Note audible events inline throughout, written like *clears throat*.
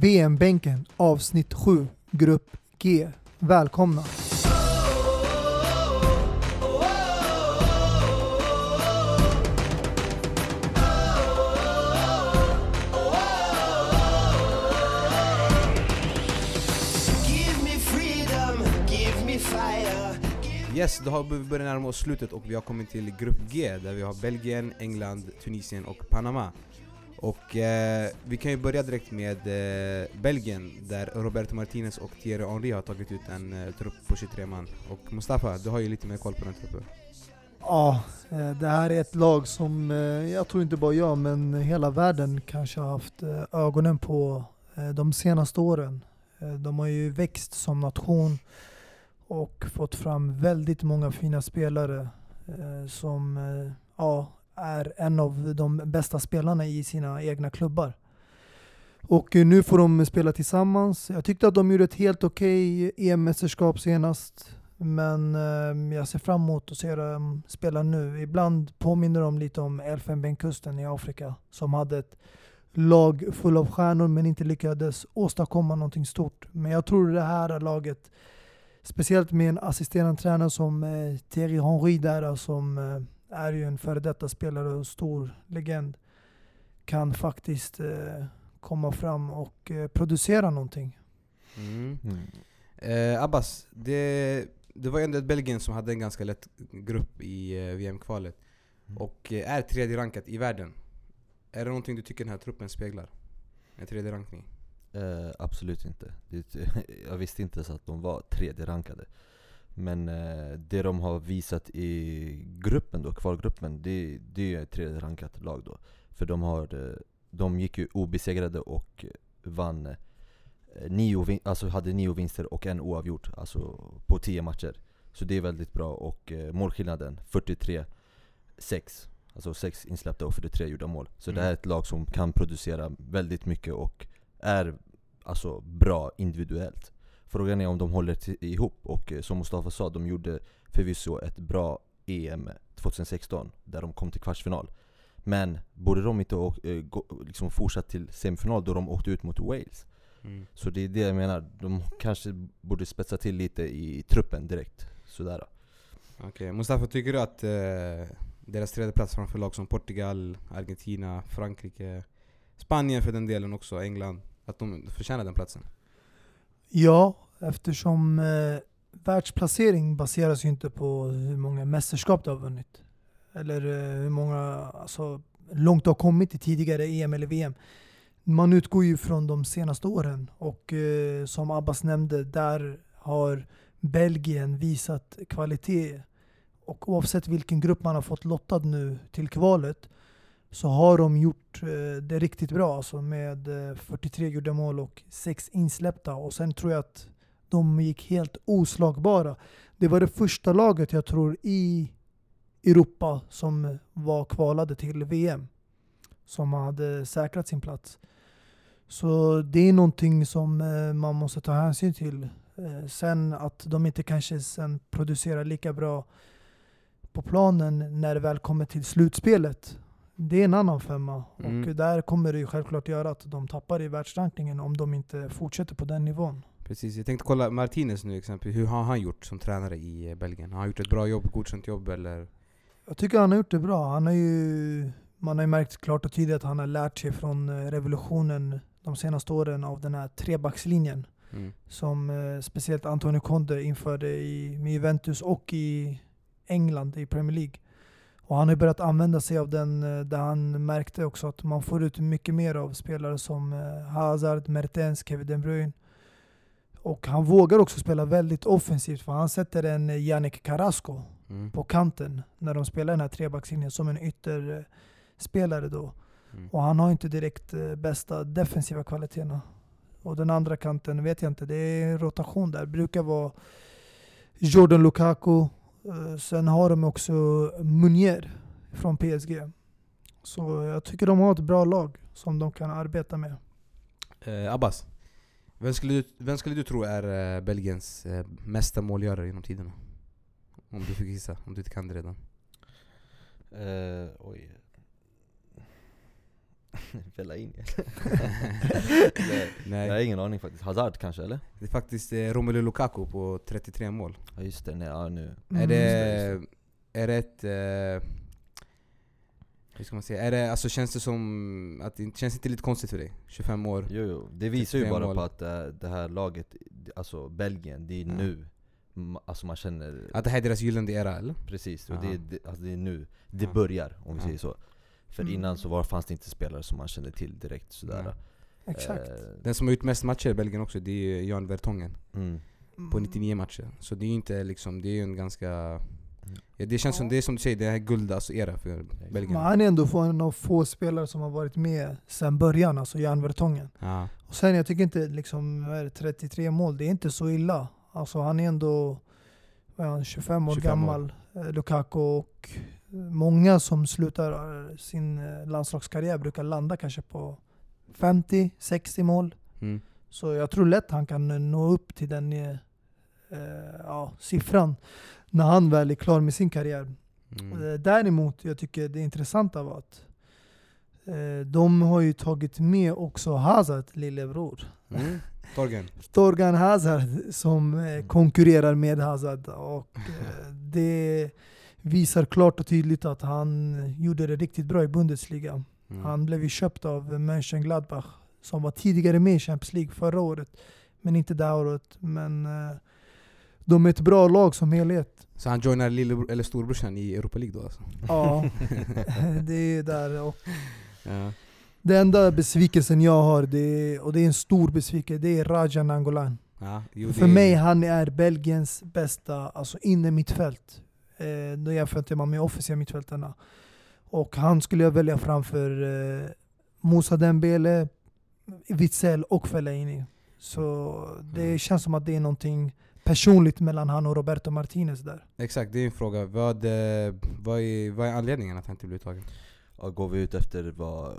VM-bänken avsnitt 7, grupp G. Välkomna! Give me freedom, give me fire. Yes, då har vi börjat närma oss slutet och vi har kommit till grupp G där vi har Belgien, England, Tunisien och Panama. Och eh, vi kan ju börja direkt med eh, Belgien där Roberto Martinez och Thierry Henry har tagit ut en eh, trupp på 23 man. Och Mustafa, du har ju lite mer koll på den truppen. Ja, eh, det här är ett lag som eh, jag tror inte bara jag, men hela världen kanske har haft eh, ögonen på de senaste åren. De har ju växt som nation och fått fram väldigt många fina spelare som ja, är en av de bästa spelarna i sina egna klubbar. Och eh, nu får de spela tillsammans. Jag tyckte att de gjorde ett helt okej EM-mästerskap senast. Men eh, jag ser fram emot att se dem spela nu. Ibland påminner de lite om Elfenbenskusten i Afrika som hade ett lag full av stjärnor men inte lyckades åstadkomma någonting stort. Men jag tror det här laget, speciellt med en assisterande tränare som eh, Thierry Henry där som eh, är ju en före detta spelare och stor legend, kan faktiskt eh, komma fram och eh, producera någonting. Mm. Mm. Eh, Abbas, det, det var ju ändå ett Belgien som hade en ganska lätt grupp i eh, VM-kvalet. Mm. Och eh, är tredje rankat i världen. Är det någonting du tycker den här truppen speglar? En tredje rankning? Eh, absolut inte. Det, *laughs* jag visste inte ens att de var tredje rankade. Men eh, det de har visat i gruppen då, kvalgruppen, det, det är ett tredje rankat lag då. För de, har, eh, de gick ju obesegrade och vann eh, nio, alltså hade nio vinster och en oavgjort, alltså på tio matcher. Så det är väldigt bra och eh, målskillnaden 43-6. Alltså 6 insläppta och 43 gjorda mål. Så det Mm. här är ett lag som kan producera väldigt mycket och är alltså bra individuellt. Frågan är om de håller ihop och eh, som Mustafa sa, de gjorde förvisso ett bra EM 2016 där de kom till kvartsfinal. Men borde de inte åk, eh, liksom fortsatt till semifinal då de åkte ut mot Wales? Mm. Så det är det jag menar, de kanske borde spetsa till lite i truppen direkt. Sådär. Okej, Mustafa, tycker du att eh, deras tredje plats framför lag som Portugal, Argentina, Frankrike, Spanien för den delen också, England, att de förtjänar den platsen? Ja, eftersom eh, världsplacering baseras ju inte på hur många mästerskap du har vunnit. Eller eh, hur många, alltså långt du har kommit i tidigare EM eller VM. Man utgår ju från de senaste åren och eh, som Abbas nämnde, där har Belgien visat kvalitet. Och oavsett vilken grupp man har fått lottad nu till kvalet så har de gjort eh, det riktigt bra. Alltså med eh, 43 gjorda mål och 6 insläppta. Och sen tror jag att de gick helt oslagbara. Det var det första laget jag tror i Europa som var kvalade till VM. Som hade säkrat sin plats. Så det är någonting som eh, man måste ta hänsyn till. Eh, Sen att de inte kanske sen producerar lika bra på planen när det väl kommer till slutspelet. Det är en annan femma. Mm. Och där kommer det ju självklart göra att de tappar i världsrankingen om de inte fortsätter på den nivån. Precis, jag tänkte kolla Martinez nu exempelvis, hur har han gjort som tränare i eh, Belgien? Har han gjort ett bra jobb, godkänt jobb eller? Jag tycker han har gjort det bra. Han har ju, man har ju märkt klart och tydligt att han har lärt sig från eh, revolutionen de senaste åren av den här trebackslinjen. Mm. Som eh, speciellt Antonio Conte införde i, med Juventus och i England i Premier League. Och han har börjat använda sig av den eh, där han märkte också att man får ut mycket mer av spelare som Hazard, Mertens, Kevin De Bruyne. Och han vågar också spela väldigt offensivt för han sätter en eh, Yannick Carrasco Mm. på kanten när de spelar den här trebackslinjen som en ytterspelare då. Mm. Och han har inte direkt eh, bästa defensiva kvaliteterna. Och den andra kanten vet jag inte, det är rotation där. brukar vara Jordan Lukaku. Eh, Sen har de också Munier från PSG. Så jag tycker de har ett bra lag som de kan arbeta med. Eh, Abbas, vem skulle, du, vem skulle du tro är eh, Belgiens eh, mesta målgörare genom tiderna? Om du fick gissa, om du inte kan det redan. Eh, oj. *laughs* Fellaini *laughs* Nej, Nej, Jag har ingen aning faktiskt. Hazard kanske eller? det är faktiskt eh, Romelu Lukaku på 33 mål. Ja just det, nej, ja, nu. Är Mm. det, just är det ett... Eh, hur ska man säga? Är det, alltså, känns det som... Att det känns inte lite konstigt för dig? 25 år? Jo, jo. Det visar ju 35 bara mål. på att äh, det här laget, alltså Belgien, det är Ja. nu Alltså man känner, Att det här är deras gyllene era eller? precis, och det, är- det, alltså det är nu det Ja. börjar om vi Ja. säger så För Mm. innan så var, fanns det inte spelare som man kände till direkt sådär Nej. Exakt. Eh, Den som har gjort mest matcher i Belgien också, det är Jan Vertongen. mm. På 99 matcher. Så det är ju inte liksom, det är ju en ganska... Ja, det känns som, det är som du säger, det är guld alltså era för Men Belgien. han är ändå en av få spelare som har varit med sedan början, alltså Jan Vertongen. Ja. Och sen jag tycker inte liksom, vad är det, 33 mål, det är inte så illa. Alltså han är ändå han, 25 år 25 år. gammal, eh, Lukaku. Och många som slutar eh, sin eh, landslagskarriär brukar landa kanske på 50-60 mål. Mm. Så jag tror lätt han kan eh, nå upp till den eh, eh, ja, siffran när han väl är klar med sin karriär. Mm. Eh, Däremot, jag tycker det intressanta var att eh, de har ju tagit med också Hazard, lillebror. Mm. Torgen. *laughs* Torgan Hazard som eh, konkurrerar med Hazard. Och eh, det visar klart och tydligt att han gjorde det riktigt bra i Bundesliga. Mm. Han blev ju köpt av Mönchengladbach som var tidigare med i Champions League förra året. Men inte det här året. Men eh, de är ett bra lag som helhet. Så han joinar lillebror, eller storebrorsan i Europa League då alltså? Ja, *laughs* *laughs* det är där. Och Ja. det enda besvikelsen jag har, det är, och det är en stor besvikelse, det är Raja Nangolan. Ja, jo, För mig han är Belgiens bästa alltså inne mittfält. Eh, då jämför man med offensiva mittfältarna. Och han skulle jag välja framför eh, Moussa Dembele, Witzel och Fellaini. Så det Mm. känns som att det är någonting personligt mellan han och Roberto Martinez där. Exakt, det är en fråga. Vad, eh, vad, är, vad är anledningen att han inte blev uttagen? Ja, går vi ut efter vad eh,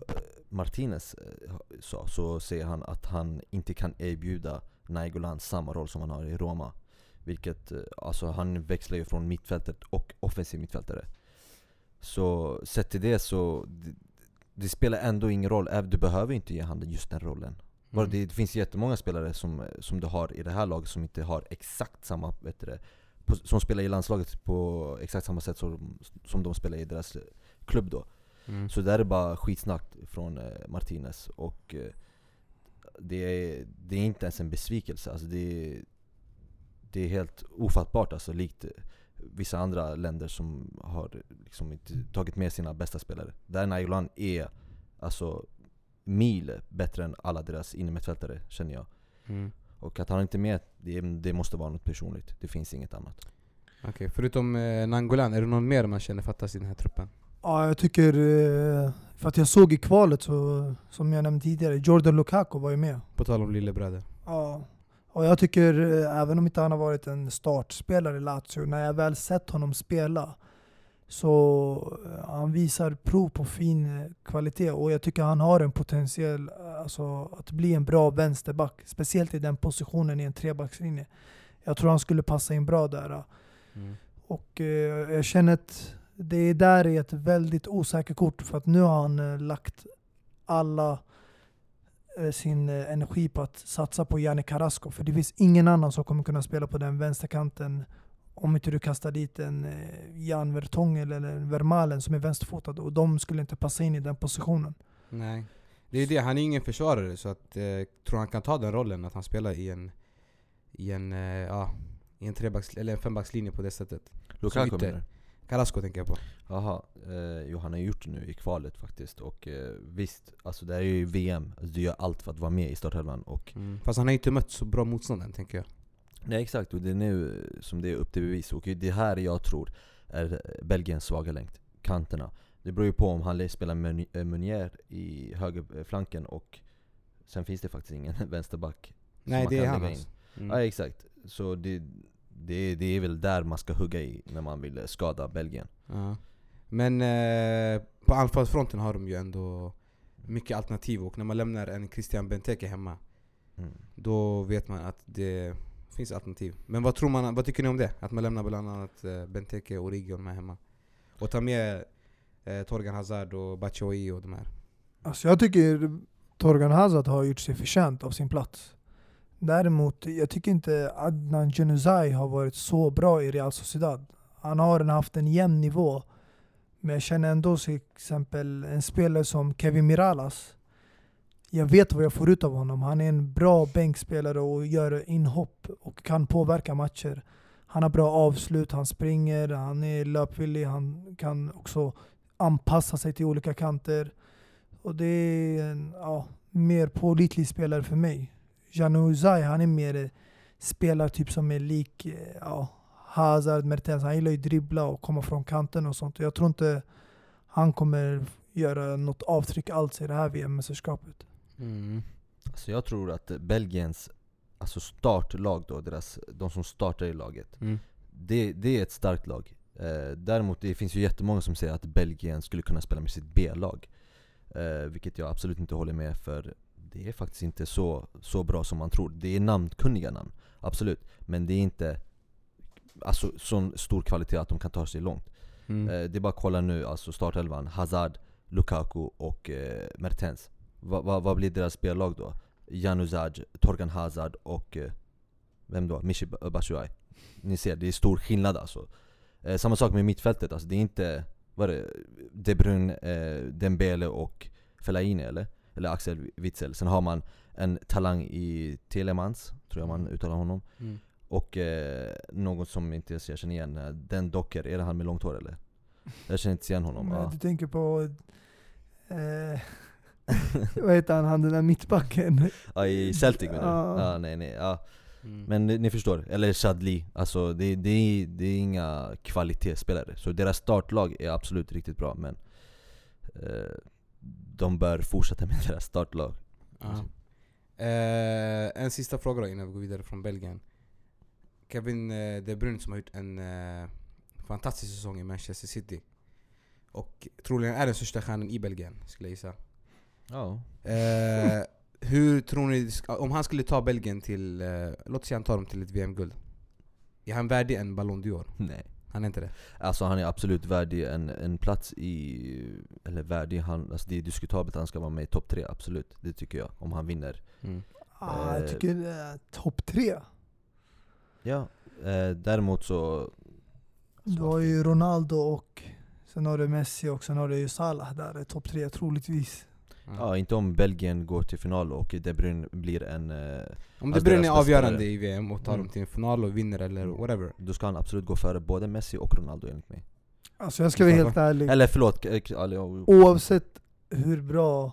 Martinez eh, sa så säger han att han inte kan erbjuda Nainggolan samma roll som han har i Roma. Vilket, alltså han växlar ju från mittfältet och offensiv mittfältare. Så sett till det så, det, det spelar ändå ingen roll, du behöver inte ge han just den rollen. Mm. det, det finns jättemånga spelare som, som du har i det här laget som inte har exakt samma, vet du det, på, som spelar i landslaget på exakt samma sätt som, som de spelar i deras klubb då. Mm. Så det där är bara skitsnack från eh, Martinez och eh, det, är, det är inte ens en besvikelse. Alltså det, är, det är helt ofattbart alltså, likt eh, vissa andra länder som har liksom inte tagit med sina bästa spelare. Där Nainggolan är alltså mil bättre än alla deras innermittfältare känner jag. Mm. Och att han inte är med, det, det måste vara något personligt. Det finns inget annat. Okej, förutom eh, Nangolan, är det någon mer man känner fattas i den här truppen? Ja, jag tycker, eh, för att jag såg i kvalet, så, som jag nämnde tidigare, Jordan Lukaku var ju med. På tal om lillebröder. Ja. Och jag tycker, eh, även om inte han har varit en startspelare i Lazio, när jag väl sett honom spela så eh, han visar prov på fin eh, kvalitet och jag tycker han har en potential eh, alltså, att bli en bra vänsterback. Speciellt i den positionen i en trebackslinje. Jag tror han skulle passa in bra där. Mm. Och eh, jag känner att det där är ett väldigt osäkert kort för att nu har han eh, lagt alla eh, sin energi på att satsa på Janne Carrasco. För det finns ingen annan som kommer kunna spela på den vänsterkanten om inte du kastar dit en eh, Jan Vertonghen eller en Vermalen som är vänsterfotad och de skulle inte passa in i den positionen. Nej. Det är ju det, han är ingen försvarare så att, eh, tror han kan ta den rollen att han spelar i en, i en, eh, ja, i en trebacks, eller en fembackslinje på det sättet. Lukaku menar? Carrasco tänker jag på. Jaha, eh, jo han har gjort det nu i kvalet faktiskt och eh, visst, alltså det här är ju VM, alltså, du gör allt för att vara med i startelvan och Fast han har inte mött så bra motstånd än tänker jag. Nej exakt, och det är nu eh, som det är upp till bevis och det här jag tror är eh, Belgiens svaga länk, kanterna Det beror ju på om han spelar eh, Meunier i högerflanken och sen finns det faktiskt ingen *laughs* vänsterback Nej det är kan han lägga alltså. Mm. Ja exakt, så det, det, det är väl där man ska hugga i när man vill eh, skada Belgien Ja. Men eh, på anfallsfronten har de ju ändå mycket alternativ och när man lämnar en Christian Benteke hemma mm. Då vet man att det finns alternativ. Men vad tror man, vad tycker ni om det? Att man lämnar bland annat eh, Benteke och Rigion med hemma? Och tar med eh, Torgan Hazard och Batshuayi och de här. Alltså jag tycker Torgan Hazard har gjort sig förtjänt av sin plats. Däremot, jag tycker inte Adnan Januzaj har varit så bra i Real Sociedad. Han har haft en jämn nivå. Men jag känner ändå till exempel en spelare som Kevin Miralas. Jag vet vad jag får ut av honom. Han är en bra bänkspelare och gör inhopp och kan påverka matcher. Han har bra avslut, han springer, han är löpvillig, han kan också anpassa sig till olika kanter. Och det är en ja, mer pålitlig spelare för mig. Janu Uzay, han är mer eh, spelartyp som är lik eh, ja, Hazard, Mertens. Han gillar ju dribbla och komma från kanten och sånt. Jag tror inte han kommer göra något avtryck alls i det här VM-mästerskapet. Mm. Alltså jag tror att Belgiens alltså startlag då, deras, de som startar i laget, Mm. det, det är ett starkt lag. Eh, däremot det finns ju jättemånga som säger att Belgien skulle kunna spela med sitt B-lag. Eh, vilket jag absolut inte håller med för det är faktiskt inte så, så bra som man tror. Det är namnkunniga namn, absolut. Men det är inte alltså, sån stor kvalitet att de kan ta sig långt. Mm. Eh, det är bara att kolla nu, alltså startelvan. Hazard, Lukaku och eh, Mertens. Va, va, vad blir deras spellag då? Januzaj, Torgan Hazard och eh, vem då? Michy Ba- Batshuayi. Ni ser, det är stor skillnad alltså. Eh, samma sak med mittfältet, alltså det är inte vad är det, De Bruyne, eh, Dembele och Fellaini eller? Eller Axel Witsel. Sen har man en talang i Telemans, tror jag man uttalar honom. Mm. Och eh, något som inte ens jag känner igen, den Docker, är det han med långt hår eller? Jag känner inte igen honom. Men Ja. Du tänker på... Eh, *laughs* vad heter han, han den där mittbacken? Ja, i Celtic menar du? Ja. Ja, nej nej. Ja. Mm. Men ni, ni förstår, eller Chadli. Alltså det, det, är, det är inga kvalitetsspelare. Så deras startlag är absolut riktigt bra men eh, de bör fortsätta med *laughs* deras startlag. Ja. Eh, en sista fråga då innan vi går vidare från Belgien. Kevin eh, De Bruyne som har gjort en eh, fantastisk säsong i Manchester City. Och troligen är den största stjärnan i Belgien, skulle jag gissa. Ja. Eh, hur tror ni, om han skulle ta Belgien till, eh, låt säga han tar dem till ett VM-guld. Är han värdig en Ballon d'Or? Nej. Han är inte det? Alltså han är absolut värdig en, en plats i, eller värdig, han, alltså det är diskutabelt att han ska vara med i topp tre, absolut. Det tycker jag, om han vinner. Mm. Ah, jag Eh. tycker eh, topp tre. Ja, eh, däremot så... Du har ju Ronaldo och sen har du Messi och sen har du ju Salah där, topp tre troligtvis. Ja, inte om Belgien går till final och De Bruyne blir en... Eh, Om De Alltså Bruyne är avgörande i VM och tar Mm. dem till en final och vinner eller Mm. whatever. då ska han absolut gå före både Messi och Ronaldo enligt mig. Alltså jag ska vara helt ärlig. Eller förlåt, Oavsett hur bra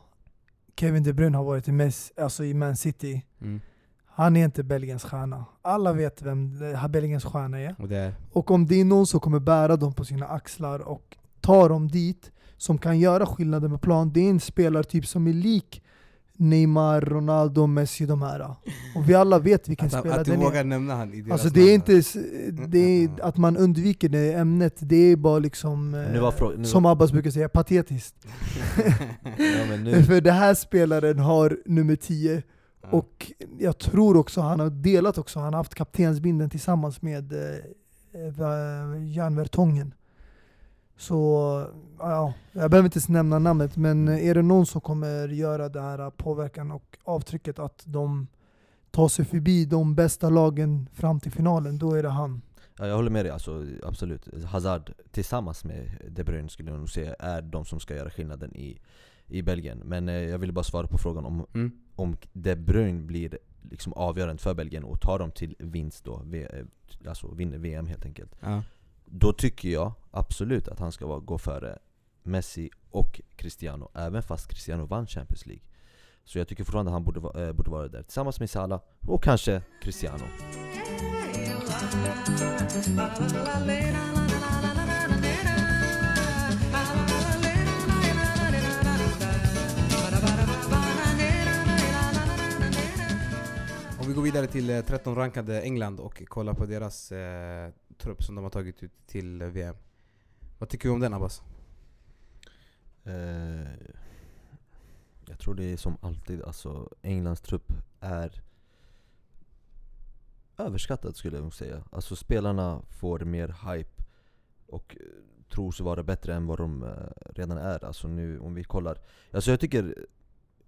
Kevin De Bruyne har varit i, Mess, alltså i Man City, Mm. han är inte Belgiens stjärna. Alla vet vem eh, Belgiens stjärna är. Och det är... Och om det är någon som kommer bära dem på sina axlar och ta dem dit, som kan göra skillnaden på plan, det är en spelartyp som är lik Neymar, Ronaldo, Messi, de här. Och vi alla vet vilken Att, spelare att du den vågar är. nämna han i deras Alltså det är inte det är, att man undviker det ämnet, det är bara liksom, eh, Nu var som Abbas brukar säga, patetiskt. *laughs* ja, För den här spelaren har nummer 10 Ja. och jag tror också han har delat också, han har haft kaptensbinden tillsammans med eh, eh, Jan Vertongen. Så ja, jag behöver inte ens nämna namnet, men är det någon som kommer göra det här påverkan och avtrycket att de tar sig förbi de bästa lagen fram till finalen, då är det han. ja, jag håller med dig, alltså, absolut. Hazard tillsammans med De Bruyne skulle jag nog säga är de som ska göra skillnaden i, i Belgien. Men eh, jag ville bara svara på frågan om, Mm. om De Bruyne blir liksom avgörande för Belgien och tar dem till vinst då, v, eh, alltså vinner VM helt enkelt. Ja. Då tycker jag absolut att han ska vara, gå före Messi och Cristiano, även fast Cristiano vann Champions League. Så jag tycker fortfarande att han borde, äh, borde vara där tillsammans med Salah och kanske Cristiano. Om vi går vidare till eh, 13 rankade England och kollar på deras eh, trupp som de har tagit ut till VM. Vad tycker vi om den Abbas? Eh, jag tror det är som alltid, alltså Englands trupp är överskattad skulle jag nog säga. Alltså spelarna får mer hype och tror tros vara bättre än vad de eh, redan är. Alltså nu om vi kollar. Alltså jag tycker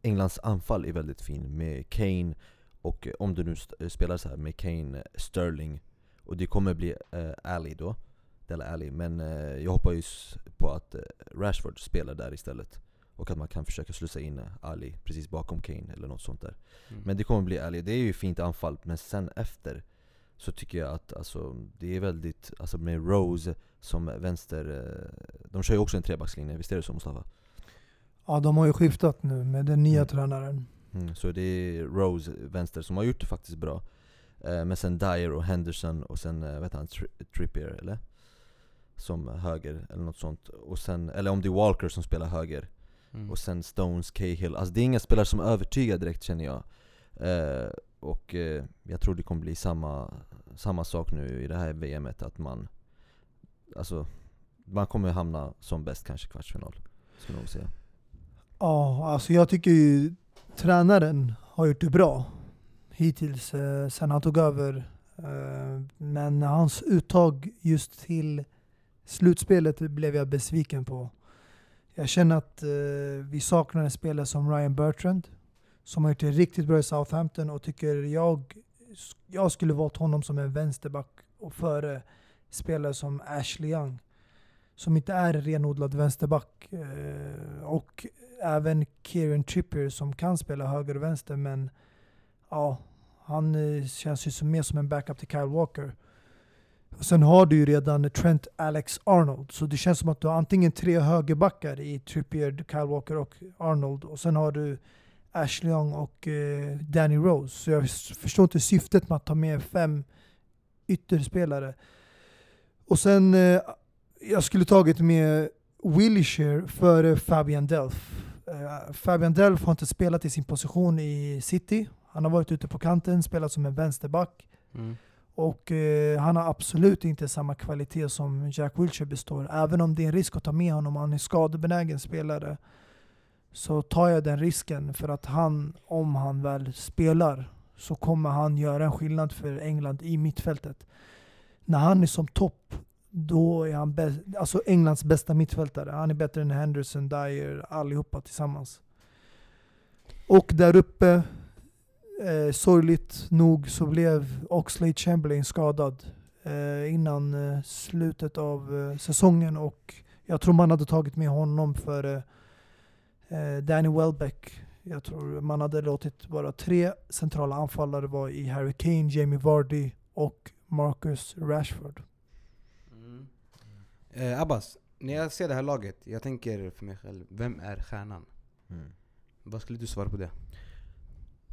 Englands anfall är väldigt fin med Kane och eh, om du nu spelar så här med Kane, Sterling och det kommer bli eh, Ali då, Della Ali. Men eh, jag hoppas ju på att eh, Rashford spelar där istället. Och att man kan försöka slussa in Ali precis bakom Kane eller något sånt där. Mm. Men det kommer bli Ali, det är ju fint anfall, men sen efter så tycker jag att alltså, det är väldigt, alltså med Rose som vänster, eh, de kör ju också en trebackslinje, visst är det så Mustafa? Ja, de har ju skiftat nu med den nya Mm. tränaren. Mm, så det är Rose vänster som har gjort det faktiskt bra. Eh, men sen Dyer och Henderson och sen, eh, vet han, Tri- Trippier eller? Som höger eller något sånt. Och sen, eller om det är Walker som spelar höger. Mm. Och sen Stones, Cahill. Alltså det är inga spelare som övertygar direkt känner jag. Eh, och eh, jag tror det kommer bli samma, samma sak nu i det här VMet, att man Alltså, man kommer hamna som bäst kanske kvartsfinal. Skulle jag säga. Ja, alltså jag tycker ju tränaren har gjort det bra hittills eh, sen han tog över. Eh, men hans uttag just till slutspelet blev jag besviken på. Jag känner att eh, vi saknar en spelare som Ryan Bertrand som har gjort det riktigt bra i Southampton och tycker jag, jag skulle valt honom som en vänsterback och före spelare som Ashley Young som inte är renodlad vänsterback. Eh, och även Kieran Trippier som kan spela höger och vänster men ja, han eh, känns ju som, mer som en backup till Kyle Walker. Och sen har du ju redan Trent Alex Arnold, så det känns som att du har antingen tre högerbackar i Trippier, Kyle Walker och Arnold och sen har du Ashley Young och eh, Danny Rose. Så jag förstår inte syftet med att ta med fem ytterspelare. Och sen, eh, jag skulle tagit med Wilshire före Fabian Delph. Eh, Fabian Delph har inte spelat i sin position i City. Han har varit ute på kanten, spelat som en vänsterback. Mm. Och eh, han har absolut inte samma kvalitet som Jack Wilshere består. Även om det är en risk att ta med honom, han är skadebenägen spelare. Så tar jag den risken för att han, om han väl spelar, så kommer han göra en skillnad för England i mittfältet. När han är som topp, då är han bä- alltså Englands bästa mittfältare. Han är bättre än Henderson, Dyer, allihopa tillsammans. Och där uppe, eh, sorgligt nog så blev Oxlade Chamberlain skadad eh, innan eh, slutet av eh, säsongen och jag tror man hade tagit med honom för eh, Danny Welbeck. Jag tror man hade låtit bara tre centrala anfallare vara i Harry Kane, Jamie Vardy och Marcus Rashford. Mm. Eh, Abbas, när jag ser det här laget, jag tänker för mig själv, vem är stjärnan? Mm. Vad skulle du svara på det?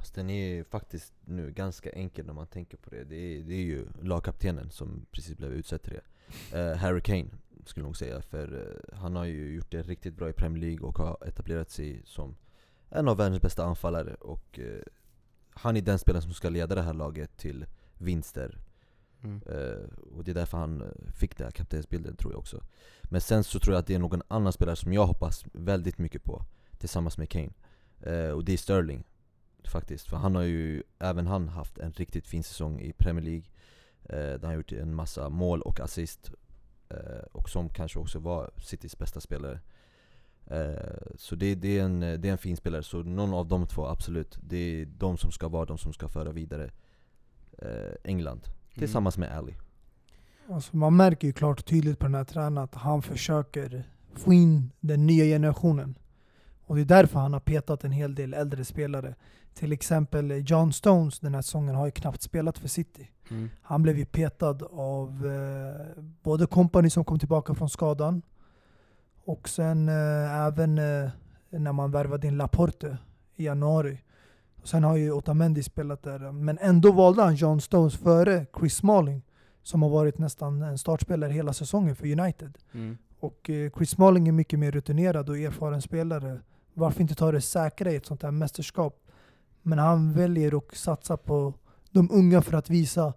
Alltså den är faktiskt nu ganska enkel när man tänker på det. Det är, det är ju lagkaptenen som precis blev utsedd till det. Eh, Harry Kane skulle jag nog säga, för eh, han har ju gjort det riktigt bra i Premier League och har etablerat sig som en av världens bästa anfallare. Och eh, han är den spelaren som ska leda det här laget till vinster. Mm. Eh, och det är därför han eh, fick den här kaptensbilden tror jag också. Men sen så tror jag att det är någon annan spelare som jag hoppas väldigt mycket på tillsammans med Kane. Eh, och det är Sterling faktiskt. För han har ju, även han haft en riktigt fin säsong i Premier League. Eh, där han har gjort en massa mål och assist. Eh, och som kanske också var Citys bästa spelare. Eh, så det, det, är en, det är en fin spelare, så någon av de två absolut. Det är de som ska vara de som ska föra vidare eh, England. Tillsammans med Ali. Alltså man märker ju klart och tydligt på den här tränaren att han försöker få in den nya generationen. Och det är därför han har petat en hel del äldre spelare. Till exempel John Stones den här säsongen har ju knappt spelat för City. Mm. Han blev ju petad av eh, både Company som kom tillbaka från skadan och sen eh, även eh, när man värvade in Laporte i januari. Och sen har ju Otamendi spelat där. Men ändå valde han John Stones före Chris Smalling som har varit nästan en startspelare hela säsongen för United. Mm. Och eh, Chris Smalling är mycket mer rutinerad och erfaren spelare. Varför inte ta det säkra i ett sånt här mästerskap? Men han väljer att satsa på de unga för att visa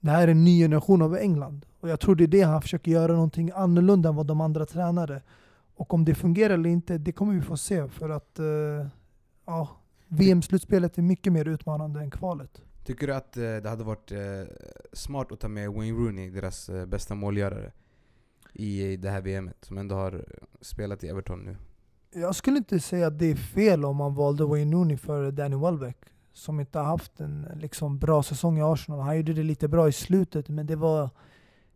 det här är en ny generation av England. Och jag tror det är det han försöker göra någonting annorlunda än vad de andra tränare. Och om det fungerar eller inte, det kommer vi få se. För att eh, ja, VM-slutspelet är mycket mer utmanande än kvalet. Tycker du att eh, det hade varit eh, smart att ta med Wayne Rooney, deras bästa målgörare? i det här VMet, som ändå har spelat i Everton nu. Jag skulle inte säga att det är fel om man valde Wayne Rooney för Danny Welbeck. Som inte har haft en liksom, bra säsong i Arsenal. Han gjorde det lite bra i slutet, men det var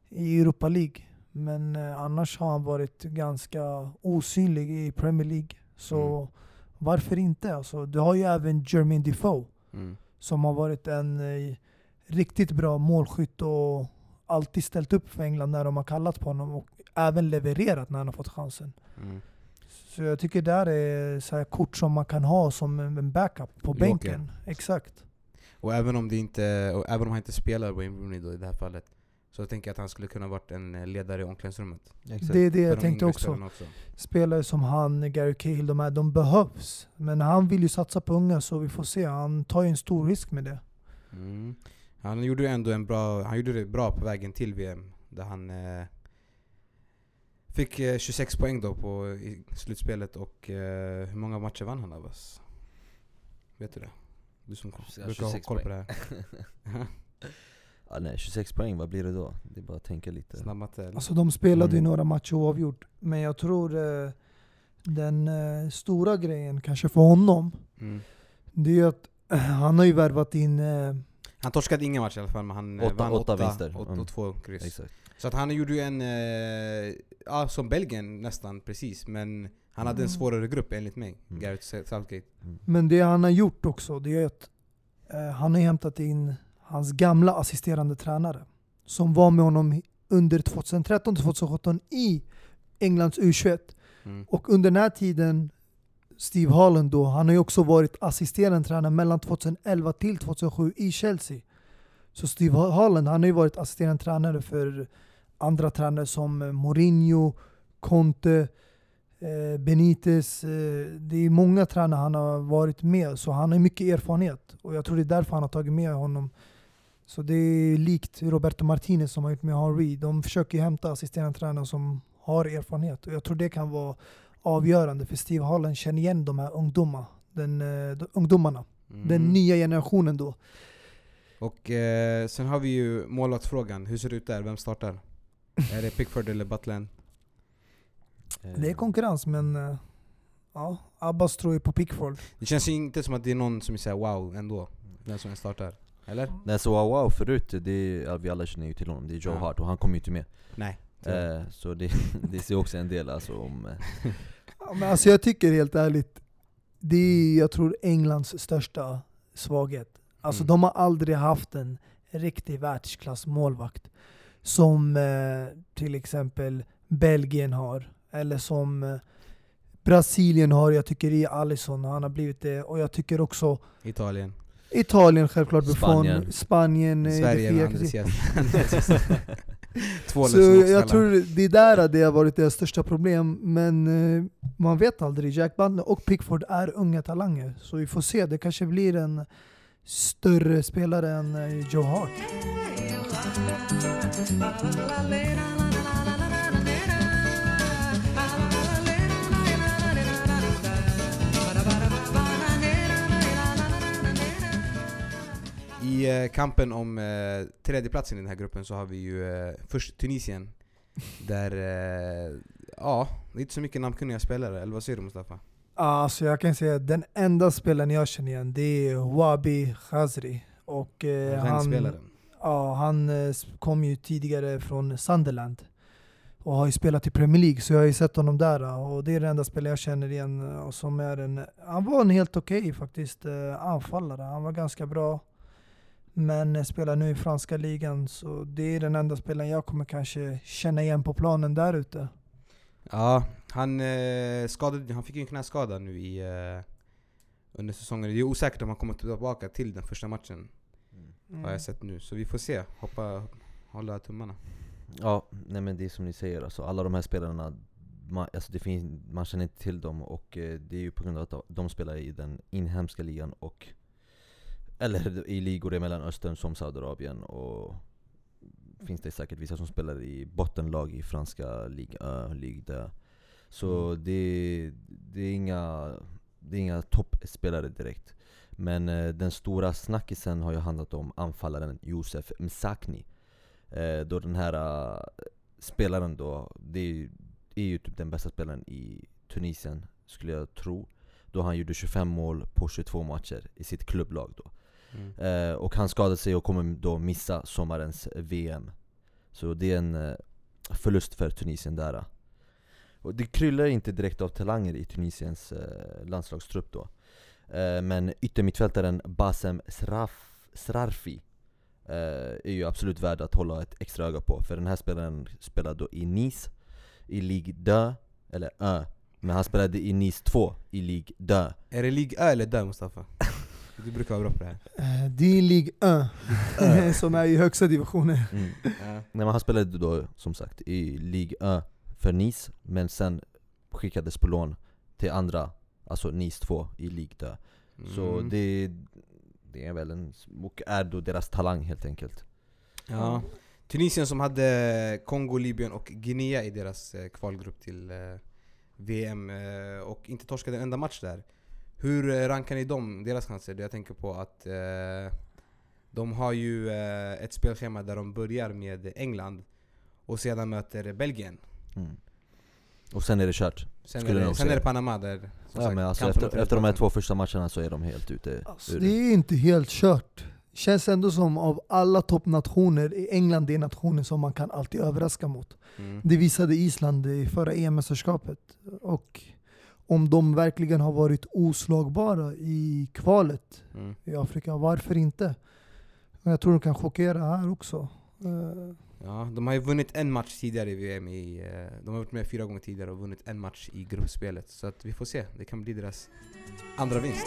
i Europa League. Men eh, annars har han varit ganska osynlig i Premier League. Så Mm. varför inte? Alltså, du har ju även Jermaine Defoe Mm. som har varit en eh, riktigt bra målskytt och alltid ställt upp för England när de har kallat på honom och även levererat när han har fått chansen. Mm. Så jag tycker där är så här kort som man kan ha som en backup på Joker. bänken. Exakt. Och även om det inte, och även om han inte spelar Wayne Rooney då i det här fallet, så tänker jag att han skulle kunna varit en eh, ledare i omklädningsrummet. Exakt. Det är det För jag de tänkte också. också. Spelare som han, Gary Cahill, de här, de behövs. Men han vill ju satsa på unga så vi får se. Han tar ju en stor risk med det. Mm. Han gjorde ju ändå en bra, han gjorde det bra på vägen till VM. Där han eh, fick eh, 26 poäng då på, i slutspelet och eh, hur många matcher vann han Abbas? Vet du det? Du som Ja, brukar ha 26 koll på det här. *laughs* Ja, nej, 26 poäng, vad blir det då? Det är bara att tänka lite. Snabb matte eller? Alltså de spelade ju Mm. några matcher oavgjort. Men jag tror eh, den eh, stora grejen kanske för honom, Mm. det är ju att eh, *clears throat* han har ju värvat in eh, Han torskade inga matcher i alla fall men han eh, Åtta- vann åtta åtta, vinster. och, Mm. och två kryss. Exakt. Så att han gjorde ju en, eh, ja som Belgien nästan precis, men han hade en Mm. svårare grupp enligt mig, Mm. Gareth Southgate. Men det han har gjort också, det är att eh, han har hämtat in hans gamla assisterande tränare. Som var med honom under 2013-2017 i Englands U21. Mm. Och under den här tiden, Steve Holland då, han har ju också varit assisterande tränare mellan 2011 till 2007 i Chelsea. Så Steve Holland, han har ju varit assisterande tränare för andra tränare som eh, Mourinho, Conte, eh, Benitez. Eh, det är många tränare han har varit med, så han har mycket erfarenhet. Och jag tror det är därför han har tagit med honom. Så det är likt Roberto Martinez som har gjort med Henry. De försöker hämta assisterande tränare som har erfarenhet. Och jag tror det kan vara avgörande, för Steve Holland känner igen de här ungdomar, den, de, ungdomarna. Mm. Den nya generationen då. Och eh, sen har vi ju målvaktsfrågan, hur ser det ut där? Vem startar? Är det Pickford eller Butland? Det är konkurrens, men eh, ja, Abbas tror ju på Pickford. Det känns ju inte som att det är någon som är såhär wow ändå, vem som startar. Eller? Nej så wow, wow förut, det är, vi alla känner ju till honom, det är Joe Ja. Hart och han kommer ju inte med. Nej. Eh, så det, *laughs* det ser också en del alltså om... Eh, *laughs* Ja, men alltså jag tycker helt ärligt, det är jag tror Englands största svaghet. Alltså Mm. de har aldrig haft en riktig världsklass målvakt. Som eh, till exempel Belgien har. Eller som eh, Brasilien har. Jag tycker i Alisson, han har blivit det. Och jag tycker också Italien. Italien självklart, Spanien. Spanien, eh, Sverige med Andres. *laughs* Två Så jag tror det är där det har varit deras största problem, men eh, man vet aldrig. Jack Butler och Pickford är unga talanger, så vi får se. Det kanske blir en större spelare än eh, Joe Hart. I eh, kampen om eh, tredjeplatsen i den här gruppen så har vi ju eh, först Tunisien. Där, eh, ja, det är inte så mycket namnkunniga spelare, eller vad säger du Mustafa? Alltså jag kan säga att den enda spelaren jag känner igen det är Wabi Khazri. Och eh, han ja, han eh, kom ju tidigare från Sunderland. Och har ju spelat i Premier League, så jag har ju sett honom där. Eh, och det är den enda spelaren jag känner igen. Eh, och som är en, han var en helt okej faktiskt anfallare. Han var ganska bra. Men spelar nu i franska ligan, så det är den enda spelaren jag kommer kanske känna igen på planen där ute. Ja, han, eh, skadade, han fick ju en knäskada nu i, eh, under säsongen. Det är osäkert om han kommer tillbaka till den första matchen, har jag sett nu. Så vi får se. Hoppa, hålla tummarna. Ja, nej men det är som ni säger, alltså, alla de här spelarna man, alltså det finns, man känner inte till dem och eh, det är ju på grund av att de- spelar i den inhemska ligan och Eller i ligor i Mellanöstern som Saudiarabien och Finns det säkert vissa som spelar i bottenlag i franska lig, uh, lig där. Så det, det är inga, det är inga toppspelare direkt Men eh, den stora snackisen har ju handlat om anfallaren Josef Msakni eh, Då den här eh, spelaren då, det är, är ju typ den bästa spelaren i Tunisien skulle jag tro. Då han gjorde 25 mål på 22 matcher i sitt klubblag då. Mm. Eh, och han skadade sig och kommer då missa sommarens VM. Så det är en eh, förlust för Tunisien där. Och det kryllar inte direkt av talanger i Tunisiens eh, landslagstrupp då. Eh, men yttermittfältaren Basem Sraf, Srarfi eh, är ju absolut värd att hålla ett extra öga på. För den här spelaren spelade då i Nice, i Ligue 2, eller Ö. Men han spelade i Nice 2, i Ligue 2. Är det Ligue Ö eller Dö Mustafa? Du brukar vara bra på det här. Eh, Det är Ligue 1, *laughs* som är i högsta divisionen. Mm. Nej, men han spelade då som sagt i Ligue 1 för Nice, men sen skickades på lån till andra, alltså Nice 2 i Ligue 2. Så Mm. det, det är väl en, och är då deras talang helt enkelt. Ja. Tunisien som hade Kongo, Libyen och Guinea i deras eh, kvalgrupp till eh, VM eh, och inte torskade en enda match där. Hur rankar ni dem, deras chanser? Jag tänker på att de har ju ett spelschema där de börjar med England och sedan möter Belgien. Mm. Och sen är det kört. Sen, är det, sen är det Panama där som Ja, sagt, men alltså efter, efter de här två första matcherna så är de helt ute Alltså, det är inte helt kört. Känns ändå som av alla toppnationer, är England den nationen som man kan alltid överraska mot. Mm. Det visade Island i förra EM-mästerskapet. Och om de verkligen har varit oslagbara i kvalet Mm. i Afrika, varför inte? Men jag tror de kan chockera här också. Ja, de har ju vunnit en match tidigare i VM. I, eh, de har varit med fyra gånger tidigare och vunnit en match i gruppspelet. Så att vi får se. Det kan bli deras andra vinst.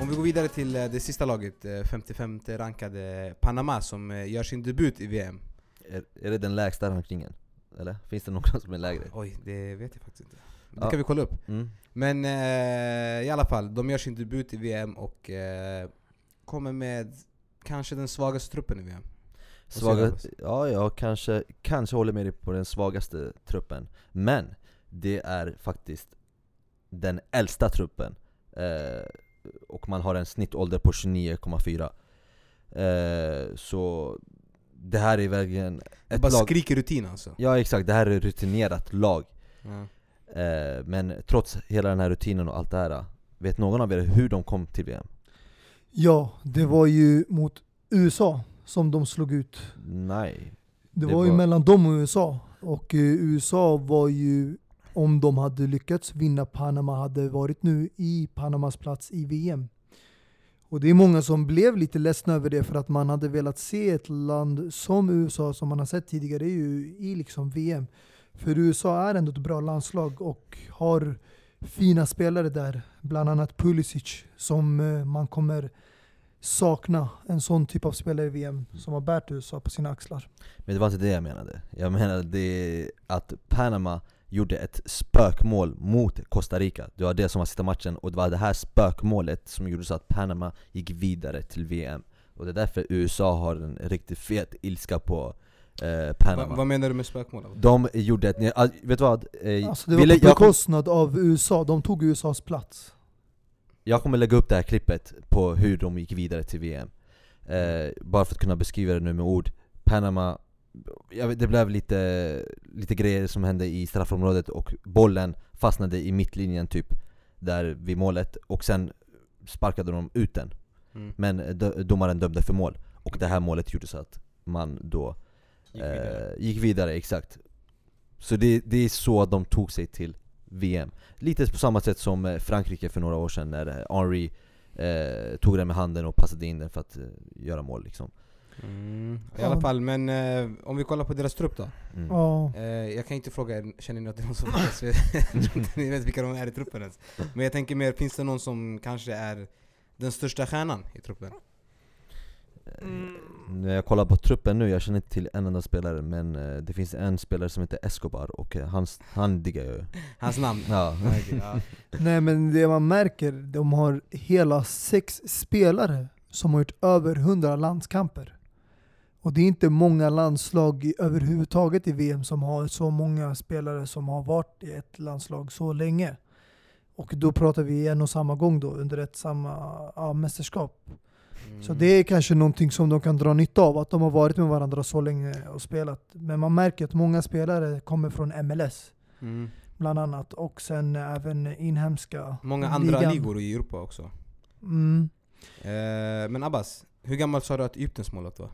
Om vi går vidare till eh, det sista laget, eh, 55 rankade Panama som gör sin debut i VM. Är, är det den lägsta rankingen? Eller? Finns det några som är lägre? Oj, det vet jag faktiskt inte. Det Ja. kan vi kolla upp. Mm. Men eh, i alla fall, de gör sin debut i VM och eh, kommer med kanske den svagaste truppen i VM. Svaga, ja, jag kanske, kanske håller med dig på den svagaste truppen. Men det är faktiskt den äldsta truppen. Eh, och man har en snittålder på 29,4. Eh, så det här är verkligen ett bara lag... skriker rutin alltså. Ja exakt, det här är ett rutinerat lag. Ja. Eh, men trots hela den här rutinen och allt det här, vet någon av er hur de kom till VM? ja, det var ju mot USA som de slog ut. Nej. Det, Det var ju var- mellan dem och USA. Och eh, USA var ju, om de hade lyckats vinna Panama, hade varit nu i Panamas plats i VM. Och det är många som blev lite ledsna över det för att man hade velat se ett land som USA, som man har sett tidigare, ju i liksom VM. För USA är ändå ett bra landslag och har fina spelare där. Bland annat Pulisic som eh, man kommer sakna. En sån typ av spelare i VM som har bärt USA på sina axlar. Men det var inte det jag menade. Jag menade det att Panama gjorde ett spökmål mot Costa Rica. Det var det som var sista matchen, och det var det här spökmålet som gjorde så att Panama gick vidare till VM. Och det är därför USA har en riktigt fet ilska på eh, Panama. Va, vad menar du med spökmål? De gjorde ett... ah, Vet du vad? Eh, Alltså det var på bekostnad av USA, de tog USAs plats. jag kommer lägga upp det här klippet på hur de gick vidare till VM. Eh, bara för att kunna beskriva det nu med ord. Panama, vet, det blev lite, lite grejer som hände i straffområdet och bollen fastnade i mittlinjen typ, där vid målet, och sen sparkade de ut den. Mm. Men dö- domaren dömde för mål, och det här målet gjorde så att man då Gick vidare. eh, gick vidare, exakt. Så det, det är så de tog sig till VM. Lite på samma sätt som eh, Frankrike för några år sedan när eh, Henry eh, tog den med handen och passade in den för att eh, göra mål liksom. Mm. I alla fall, men eh, om vi kollar på deras trupp då. Mm. Ja. Eh, jag kan inte fråga er, känner ni att det är någon som *laughs* *laughs* inte ni vet vilka de är i truppen ens. Men jag tänker mer, finns det någon som kanske är den största stjärnan i truppen? När jag kollar på truppen nu, jag känner inte till en enda spelare men eh, det finns en spelare som heter Escobar och eh, han, han diggar jag ju. *laughs* Hans namn? Ja. ja. Nej men det man märker, de har hela sex spelare som har gjort över 100 landskamper. Och det är inte många landslag överhuvudtaget i VM som har så många spelare som har varit i ett landslag så länge. Och då pratar vi en och samma gång då under ett samma ja, mästerskap. Mm. Så det är kanske någonting som de kan dra nytta av, att de har varit med varandra så länge och spelat. Men man märker att många spelare kommer från MLS Mm. bland annat och sen även inhemska Många andra ligan. ligor i Europa också. Mm. Eh, men Abbas, hur gammal sa du att Egyptens målvakt var?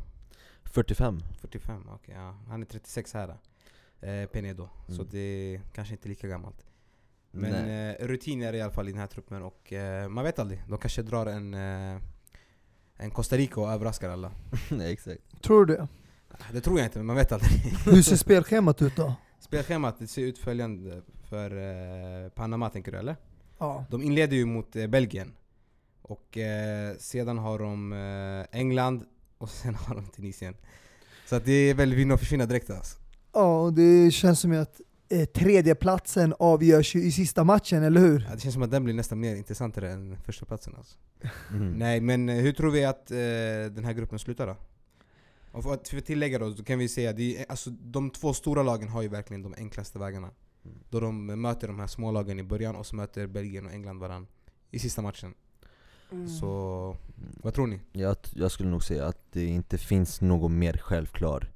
45. 45, okej. ja. Han är 36 här. Eh, Penedo. Så Mm. det är kanske inte lika gammalt. Men eh, rutiner i alla fall i den här truppen och eh, man vet aldrig. De kanske drar en, eh, en Costa Rica och överraskar alla. *laughs* Nej, exakt. Tror du det? Det tror jag inte, men man vet aldrig. Hur ser spelschemat ut då? *laughs* Spelschemat det ser ut följande för eh, Panama tänker du eller? Ja. De inleder ju mot eh, Belgien. Och eh, sedan har de eh, England och sen har de Tunisien. Så att det är väl vinna och försvinna direkt alltså. Ja, och det känns som att eh, tredjeplatsen avgörs ju i sista matchen, eller hur? Ja, det känns som att den blir nästan mer intressantare än första platsen alltså. Mm. Nej men eh, hur tror vi att eh, den här gruppen slutar då? Och för att tillägga då, så kan vi säga att alltså, de två stora lagen har ju verkligen de enklaste vägarna. Mm. Då de möter de här små lagen i början och så möter Belgien och England varandra i sista matchen. Så vad tror ni? Jag, jag skulle nog säga att det inte finns någon mer självklar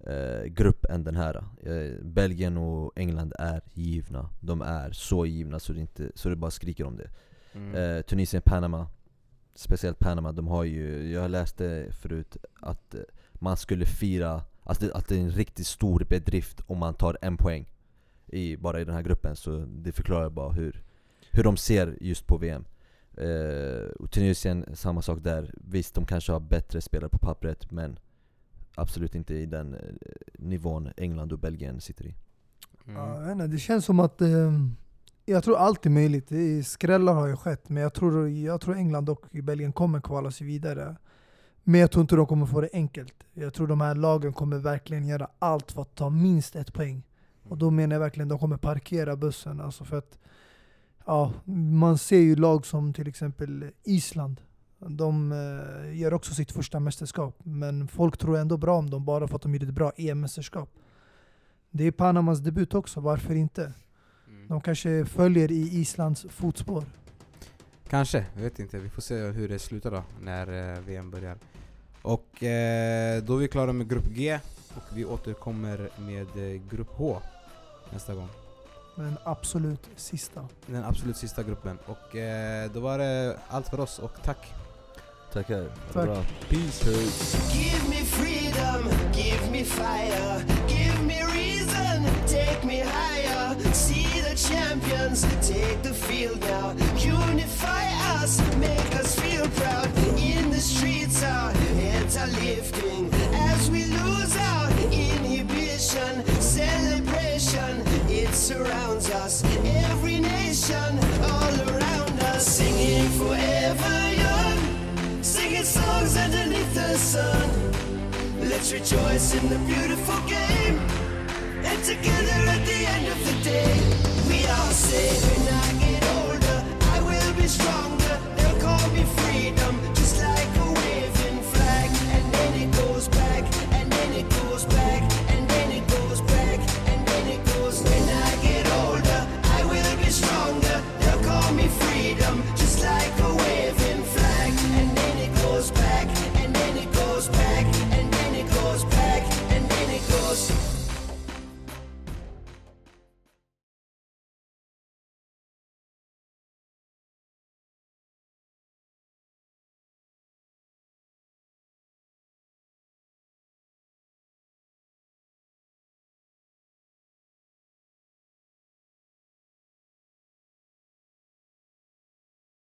eh, grupp än den här. Eh, Belgien och England är givna. De är så givna så det, inte, så det bara skriker om det. Mm. Eh, Tunisien, Panama, speciellt Panama, de har ju, jag läste förut att eh, man skulle fira, alltså det, att det är en riktigt stor bedrift om man tar en poäng i, bara i den här gruppen. Så det förklarar bara hur, hur de ser just på VM. Eh, och Tunisien, samma sak där. Visst, de kanske har bättre spelare på pappret, men absolut inte i den eh, nivån England och Belgien sitter i. Mm. Ja, inte, det känns som att eh, jag tror allt är möjligt. Skrällar har ju skett, men jag tror, jag tror England och Belgien kommer kvala sig vidare. Men jag tror inte de kommer få det enkelt. Jag tror de här lagen kommer verkligen göra allt för att ta minst ett poäng. Och då menar jag verkligen att de kommer parkera bussen. Alltså för att, ja, man ser ju lag som till exempel Island. De eh, gör också sitt första mästerskap, men folk tror ändå bra om dem bara för att de gjorde ett bra EM-mästerskap. Det är Panamas debut också, varför inte? Mm. De kanske följer i Islands fotspår. Kanske, jag vet inte. Vi får se hur det slutar då när eh, VM börjar. Och eh, då är vi klara med Grupp G och vi återkommer med eh, Grupp H nästa gång. Men absolut sista. Den absolut sista gruppen. Och eh, då var det allt för oss och tack! Tackar. Tack. bra. Peace! Give me freedom, give me fire, give me reason, take me higher. See the champions, take the field now. Unify us, make us feel proud. In the streets, our heads are lifting as we lose our inhibition. Surrounds us. Every nation, all around us, singing forever young singing songs underneath the sun. Let's rejoice in the beautiful game. And together at the end of the day, we all say, when I get older, I will be stronger. They'll call me freedom,